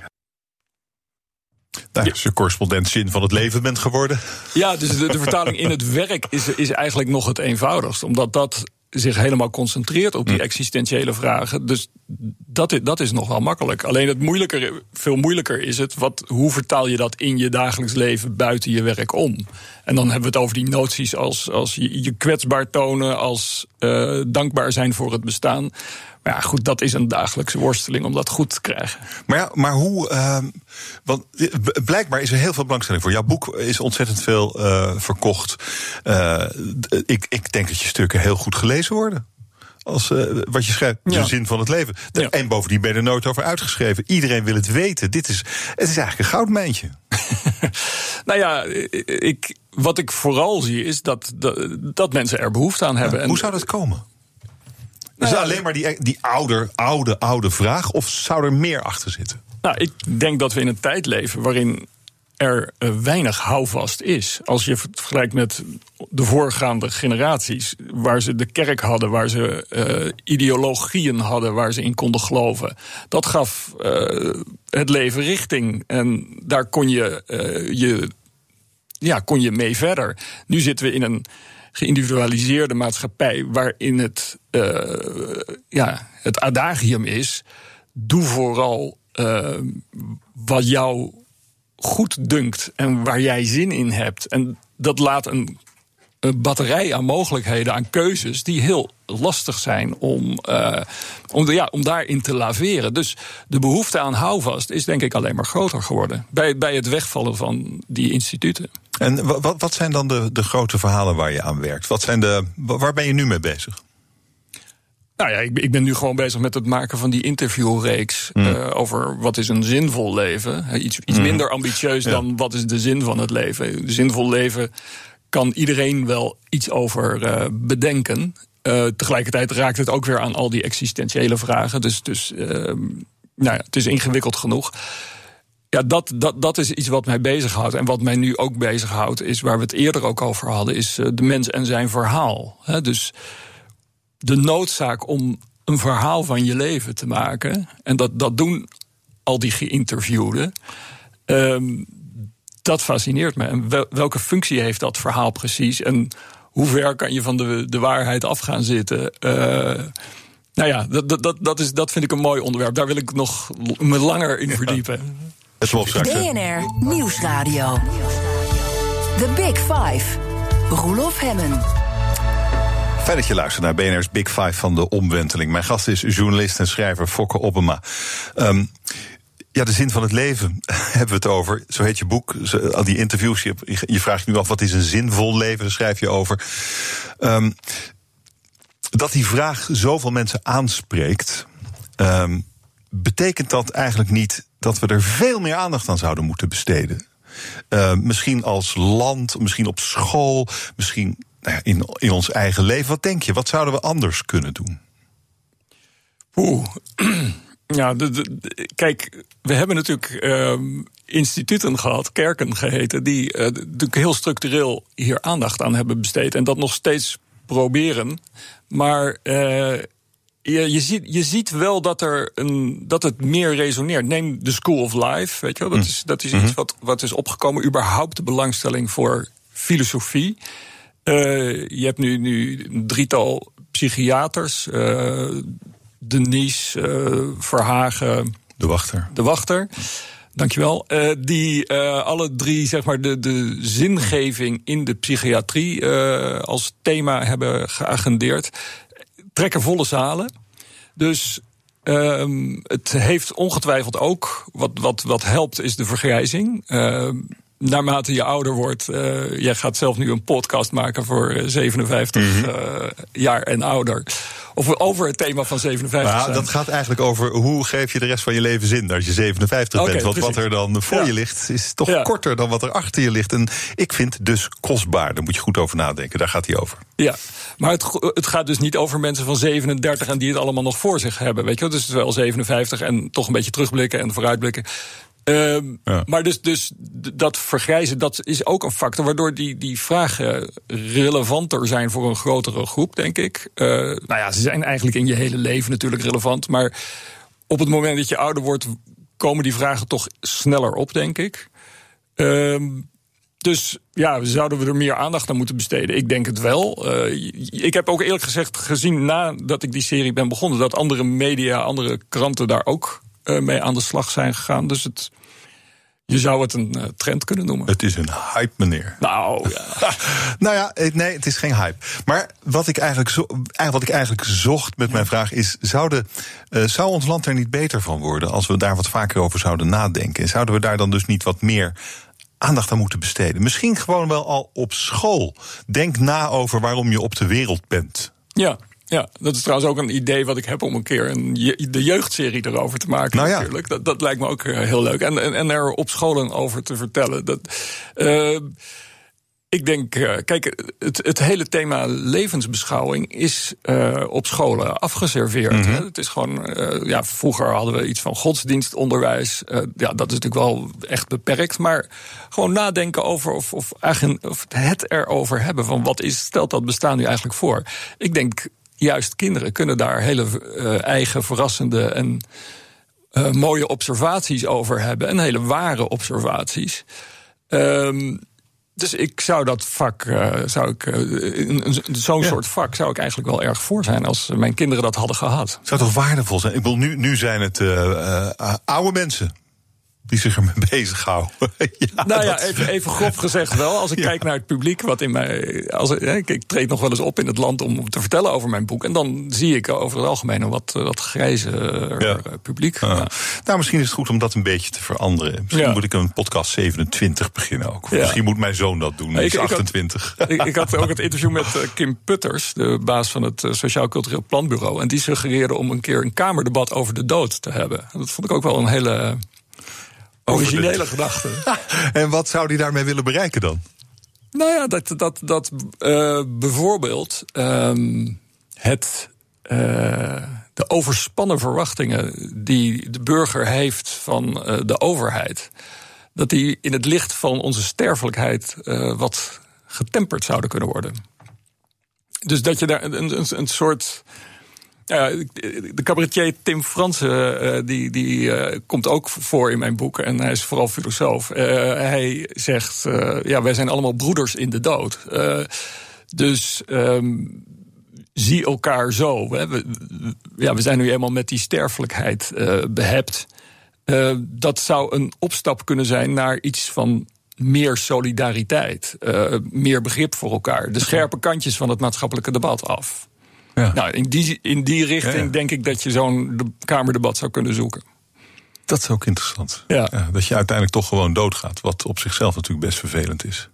C: Nou, als je correspondent zin van het leven bent geworden.
D: Ja, dus de, de vertaling in het werk is, is eigenlijk nog het eenvoudigst. Omdat dat zich helemaal concentreert op die hm. existentiële vragen. Dus dat is, dat is nog makkelijk. Alleen het moeilijker, veel moeilijker is het, wat, hoe vertaal je dat in je dagelijks leven buiten je werk om? En dan hebben we het over die noties als, als je, je kwetsbaar tonen, als uh, dankbaar zijn voor het bestaan. Maar ja, goed, dat is een dagelijkse worsteling om dat goed te krijgen.
C: Maar ja, maar hoe. Uh, want blijkbaar is er heel veel belangstelling voor. Jouw boek is ontzettend veel uh, verkocht. Ik, ik denk dat je stukken heel goed gelezen worden als uh, wat je schrijft, de zin van het leven. Ja. En bovendien ben je er nooit over uitgeschreven. Iedereen wil het weten. Dit is, het is eigenlijk een goudmijntje.
D: nou ja, ik, wat ik vooral zie is dat, dat, dat mensen er behoefte aan hebben.
C: Ja, hoe zou dat komen? Is het alleen maar die, die oude, oude, oude vraag? Of zou er meer achter zitten?
D: Nou, ik denk dat we in een tijd leven waarin er uh, weinig houvast is. Als je vergelijkt met de voorgaande generaties, waar ze de kerk hadden, waar ze uh, ideologieën hadden, waar ze in konden geloven. Dat gaf uh, het leven richting. En daar kon je, je, ja, kon je mee verder. Nu zitten we in een geïndividualiseerde maatschappij waarin het, ja, het adagium is: doe vooral wat jou goed dunkt en waar jij zin in hebt. En dat laat een, batterij aan mogelijkheden, aan keuzes, die heel lastig zijn om, uh, om, ja, om daarin te laveren. Dus de behoefte aan houvast is denk ik alleen maar groter geworden. Bij, bij het wegvallen van die instituten.
C: En wat, wat zijn dan de, de grote verhalen waar je aan werkt? Wat zijn de, waar ben je nu mee bezig?
D: Nou ja, ik, ik, ben nu gewoon bezig met het maken van die interviewreeks mm. uh, over wat is een zinvol leven. Iets, iets mm. minder ambitieus dan wat is de zin van het leven. Een zinvol leven kan iedereen wel iets over uh, bedenken. Uh, tegelijkertijd raakt het ook weer aan al die existentiële vragen. Dus, dus ehm, nou ja, het is ingewikkeld genoeg. Ja, dat, dat, dat is iets wat mij bezighoudt. En wat mij nu ook bezighoudt, is waar we het eerder ook over hadden, is de mens en zijn verhaal. He, dus de noodzaak om een verhaal van je leven te maken. En dat, dat doen al die geïnterviewden. Um, dat fascineert me. En welke functie heeft dat verhaal precies? En hoe ver kan je van de, de waarheid af gaan zitten? Uh, nou ja, dat, dat, dat, is, dat vind ik een mooi onderwerp. Daar wil ik nog me langer in verdiepen.
C: Het
B: BNR Nieuwsradio. The Big Five. Roelof Hemmen.
C: Fijn dat je luistert naar BNR's Big Five van de omwenteling. Mijn gast is journalist en schrijver Fokke Oppema. Um, ja, de zin van het leven hebben we het over. Zo heet je boek, al die interviews. Je, je vraagt je nu af, wat is een zinvol leven? Daar schrijf je over. Um, dat die vraag zoveel mensen aanspreekt... Um, betekent dat eigenlijk niet dat we er veel meer aandacht aan zouden moeten besteden? Misschien als land, misschien op school, misschien in, in ons eigen leven. Wat denk je? Wat zouden we anders kunnen doen?
D: Oeh. Ja, de, de, kijk, we hebben natuurlijk uh, instituten gehad, kerken geheten, die uh, natuurlijk heel structureel hier aandacht aan hebben besteed. En dat nog steeds proberen. Maar uh, je, je, ziet, je ziet wel dat, er een, dat het meer resoneert. Neem de School of Life, weet je wel. Dat mm. is, dat is iets mhm. wat, wat is opgekomen. Überhaupt de belangstelling voor filosofie. Uh, je hebt nu, nu een drietal psychiaters. Uh, Denise, uh, Verhagen.
C: De Wachter.
D: De Wachter. Dankjewel. Uh, die uh, alle drie zeg maar, de, de zingeving in de psychiatrie uh, als thema hebben geagendeerd. Trekken volle zalen. Dus ehm, het heeft ongetwijfeld ook, wat, wat, wat helpt, is de vergrijzing. Naarmate je ouder wordt, uh, jij gaat zelf nu een podcast maken voor 57 mm -hmm. uh, jaar en ouder. Of over het thema van 57
C: nou, Dat gaat eigenlijk over hoe geef je de rest van je leven zin als je 57 okay, bent. Want precies. wat er dan voor ja. je ligt is toch ja. korter dan wat er achter je ligt. En ik vind dus kostbaar. Daar moet je goed over nadenken. Daar gaat hij over.
D: Ja, maar het, het gaat dus niet over mensen van 37 en die het allemaal nog voor zich hebben. Weet je wel? Dus het is wel 57 en toch een beetje terugblikken en vooruitblikken. Um, ja. Maar dus, dus dat vergrijzen, dat is ook een factor waardoor die, die vragen relevanter zijn voor een grotere groep, denk ik. Uh, nou ja, ze zijn eigenlijk in je hele leven natuurlijk relevant. Maar op het moment dat je ouder wordt, komen die vragen toch sneller op, denk ik. Um, dus ja, zouden we er meer aandacht aan moeten besteden? Ik denk het wel. Uh, ik heb ook eerlijk gezegd gezien nadat ik die serie ben begonnen, dat andere media, andere kranten daar ook mee aan de slag zijn gegaan. Dus het, je zou het een uh, trend kunnen noemen.
C: Het is een hype, meneer.
D: Nou ja.
C: nou ja, nee, het is geen hype. Maar wat ik eigenlijk, zo, wat ik eigenlijk zocht met mijn vraag is: zouden, uh, zou ons land er niet beter van worden als we daar wat vaker over zouden nadenken? Zouden we daar dan dus niet wat meer aandacht aan moeten besteden? Misschien gewoon wel al op school. Denk na over waarom je op de wereld bent.
D: Ja, ja, dat is trouwens ook een idee wat ik heb om een keer een je, de jeugdserie erover te maken. Nou ja. natuurlijk. Dat, dat lijkt me ook uh, heel leuk. En, en, en, er op scholen over te vertellen. Dat, uh, ik denk, uh, kijk, het, het, hele thema levensbeschouwing is op scholen afgeserveerd. Mm -hmm. Het is gewoon, ja, vroeger hadden we iets van godsdienstonderwijs. ja, dat is natuurlijk wel echt beperkt. Maar gewoon nadenken over of, of, of het erover hebben van wat is, stelt dat bestaan nu eigenlijk voor. Ik denk juist kinderen kunnen daar hele uh, eigen, verrassende en uh, mooie observaties over hebben. En hele ware observaties. Um, dus ik zou dat vak, uh, zou ik, zo'n ja. soort vak zou ik eigenlijk wel erg voor zijn als mijn kinderen dat hadden gehad.
C: Zou toch waardevol zijn? Ik bedoel, nu, nu zijn het oude mensen die zich ermee bezighouden.
D: ja, nou ja, even, even grof gezegd wel. Als ik ja. kijk naar het publiek, wat in mij. Als, ik, ik treed nog wel eens op in het land om te vertellen over mijn boek. En dan zie ik over het algemeen een wat, wat grijzer ja. publiek.
C: Ja. Nou, misschien is het goed om dat een beetje te veranderen. Misschien moet ik een podcast 27 beginnen ook. Misschien moet mijn zoon dat doen. Hij is 28.
D: Ik had, ik, ik had, ook het interview met uh, Kim Putters, de baas van het uh, Sociaal Cultureel Planbureau. En die suggereerde om een keer een kamerdebat over de dood te hebben. En dat vond ik ook wel een hele Originele gedachte.
C: en wat zou hij daarmee willen bereiken dan?
D: Nou ja, dat, dat, dat uh, bijvoorbeeld um, het, uh, de overspannen verwachtingen die de burger heeft van uh, de overheid, dat die in het licht van onze sterfelijkheid wat getemperd zouden kunnen worden. Dus dat je daar een, een, een soort ja, de cabaretier Tim Fransen uh, die, die uh, komt ook voor in mijn boek. En hij is vooral filosoof. Uh, hij zegt, ja, wij zijn allemaal broeders in de dood. dus um, zie elkaar zo. Hè. We, ja, we zijn nu eenmaal met die sterfelijkheid behept. dat zou een opstap kunnen zijn naar iets van meer solidariteit. meer begrip voor elkaar. De scherpe kantjes van het maatschappelijke debat af. Ja. Nou, in die, in die richting denk ik dat je zo'n Kamerdebat zou kunnen zoeken.
C: Dat is ook interessant. Ja. dat je uiteindelijk toch gewoon doodgaat. Wat op zichzelf natuurlijk best vervelend is.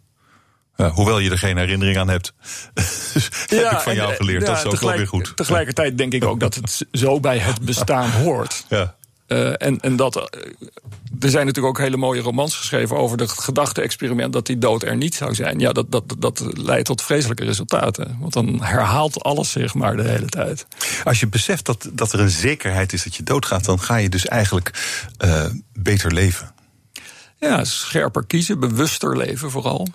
C: hoewel je er geen herinnering aan hebt. heb ik van jou geleerd. dat is ook wel weer goed.
D: Tegelijkertijd denk ik ook dat het zo bij het bestaan hoort. Ja. Uh, en, en dat uh, er zijn natuurlijk ook hele mooie romans geschreven over het gedachte-experiment dat die dood er niet zou zijn. Ja, dat, dat, dat leidt tot vreselijke resultaten. Want dan herhaalt alles zich maar de hele tijd.
C: Als je beseft dat, dat er een zekerheid is dat je doodgaat, dan ga je dus eigenlijk uh, beter leven.
D: Ja, scherper kiezen, bewuster leven vooral.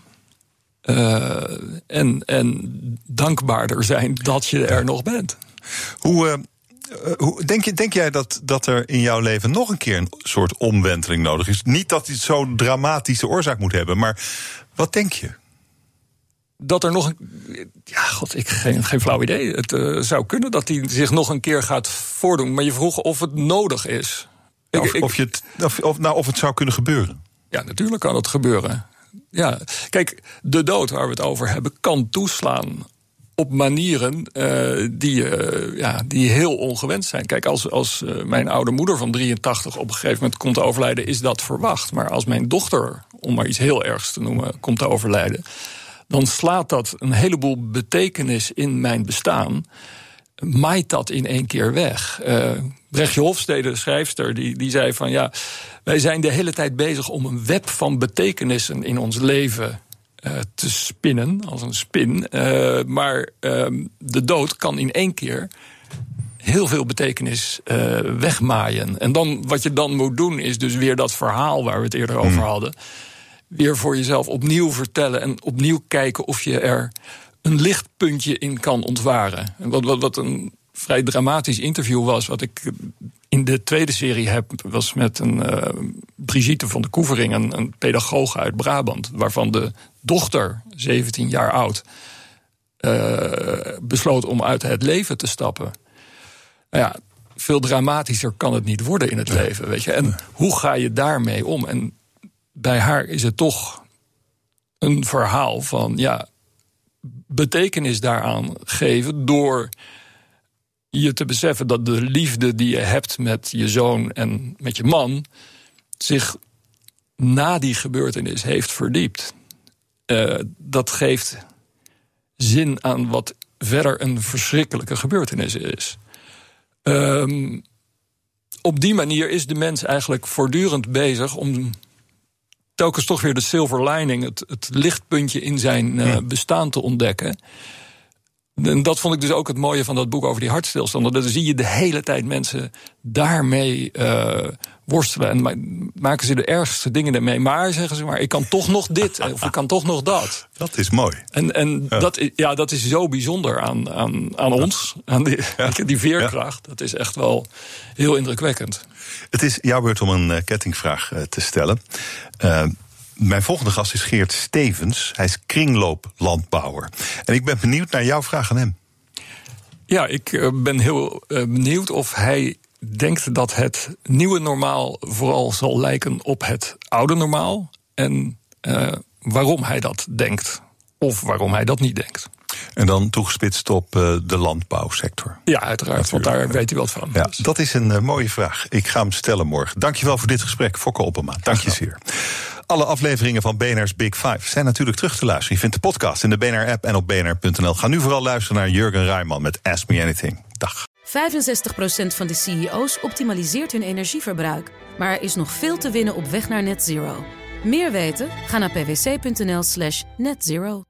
D: Uh, en, en dankbaarder zijn dat je er nog bent.
C: Hoe. Hoe, denk, je, denk jij dat, dat er in jouw leven nog een keer een soort omwenteling nodig is? Niet dat het zo'n dramatische oorzaak moet hebben, maar wat denk je?
D: Dat er nog een. Ja, god, ik geen, geen flauw idee. Het uh, zou kunnen dat hij zich nog een keer gaat voordoen. Maar je vroeg of het nodig is.
C: Ja, of, ik, of, je het, of, of, nou, of het zou kunnen gebeuren.
D: Ja, natuurlijk kan het gebeuren. Ja, kijk, de dood waar we het over hebben kan toeslaan op manieren uh, die, uh, ja, die heel ongewenst zijn. Kijk, als, als uh, mijn oude moeder van 83 op een gegeven moment komt te overlijden, is dat verwacht. Maar als mijn dochter, om maar iets heel ergs te noemen, komt te overlijden, dan slaat dat een heleboel betekenis in mijn bestaan maait dat in één keer weg. Brechtje Hofstede, de schrijfster, die, die zei van ja, wij zijn de hele tijd bezig om een web van betekenissen in ons leven te spinnen, als een spin. Uh, maar ehm, de dood kan in één keer heel veel betekenis wegmaaien. En dan, wat je dan moet doen, is dus weer dat verhaal waar we het eerder over hmm. hadden. Weer voor jezelf opnieuw vertellen en opnieuw kijken of je er een lichtpuntje in kan ontwaren. Wat, wat, wat een vrij dramatisch interview was, wat ik in de tweede serie heb, was met een uh, Brigitte van de Koevering, een, een pedagoog uit Brabant, waarvan de dochter, 17 jaar oud, uh, besloot om uit het leven te stappen. Nou ja, veel dramatischer kan het niet worden in het leven, weet je. En hoe ga je daarmee om? En bij haar is het toch een verhaal van, ja, betekenis daaraan geven door je te beseffen dat de liefde die je hebt met je zoon en met je man zich na die gebeurtenis heeft verdiept. Uh, dat geeft zin aan wat verder een verschrikkelijke gebeurtenis is. Um, op die manier is de mens eigenlijk voortdurend bezig om telkens toch weer de silver lining, het, het lichtpuntje in zijn uh, bestaan te ontdekken. En dat vond ik dus ook het mooie van dat boek over die hartstilstanden. Dan zie je de hele tijd mensen daarmee uh, worstelen. En maken ze de ergste dingen ermee. Maar zeggen ze maar, ik kan toch nog dit. of ik kan toch nog dat.
C: Dat is mooi.
D: En, en ja. Dat, ja, dat is zo bijzonder aan, aan, aan ons. Aan die, ja. die veerkracht. Dat is echt wel heel indrukwekkend.
C: Het is jouw beurt om een uh, kettingvraag uh, te stellen. Uh, mijn volgende gast is Geert Stevens. Hij is kringlooplandbouwer. En ik ben benieuwd naar jouw vraag aan hem.
D: Ja, ik ben heel benieuwd of hij denkt dat het nieuwe normaal vooral zal lijken op het oude normaal. En waarom hij dat denkt. Of waarom hij dat niet denkt.
C: En dan toegespitst op uh, de landbouwsector.
D: Ja, uiteraard, want daar weet hij wat van.
C: Ja, dus. Dat is een uh, mooie vraag. Ik ga hem stellen morgen. Dankjewel voor dit gesprek, Fokke Oppema. Dank je zeer. Alle afleveringen van BNR's Big Five zijn natuurlijk terug te luisteren. Je vindt de podcast in de BNR-app en op bnr.nl. Ga nu vooral luisteren naar Jurgen Rijman met Ask Me Anything. Dag.
A: 65% van de CEO's optimaliseert hun energieverbruik. Maar er is nog veel te winnen op weg naar net zero. Meer weten? Ga naar pwc.nl slash netzero.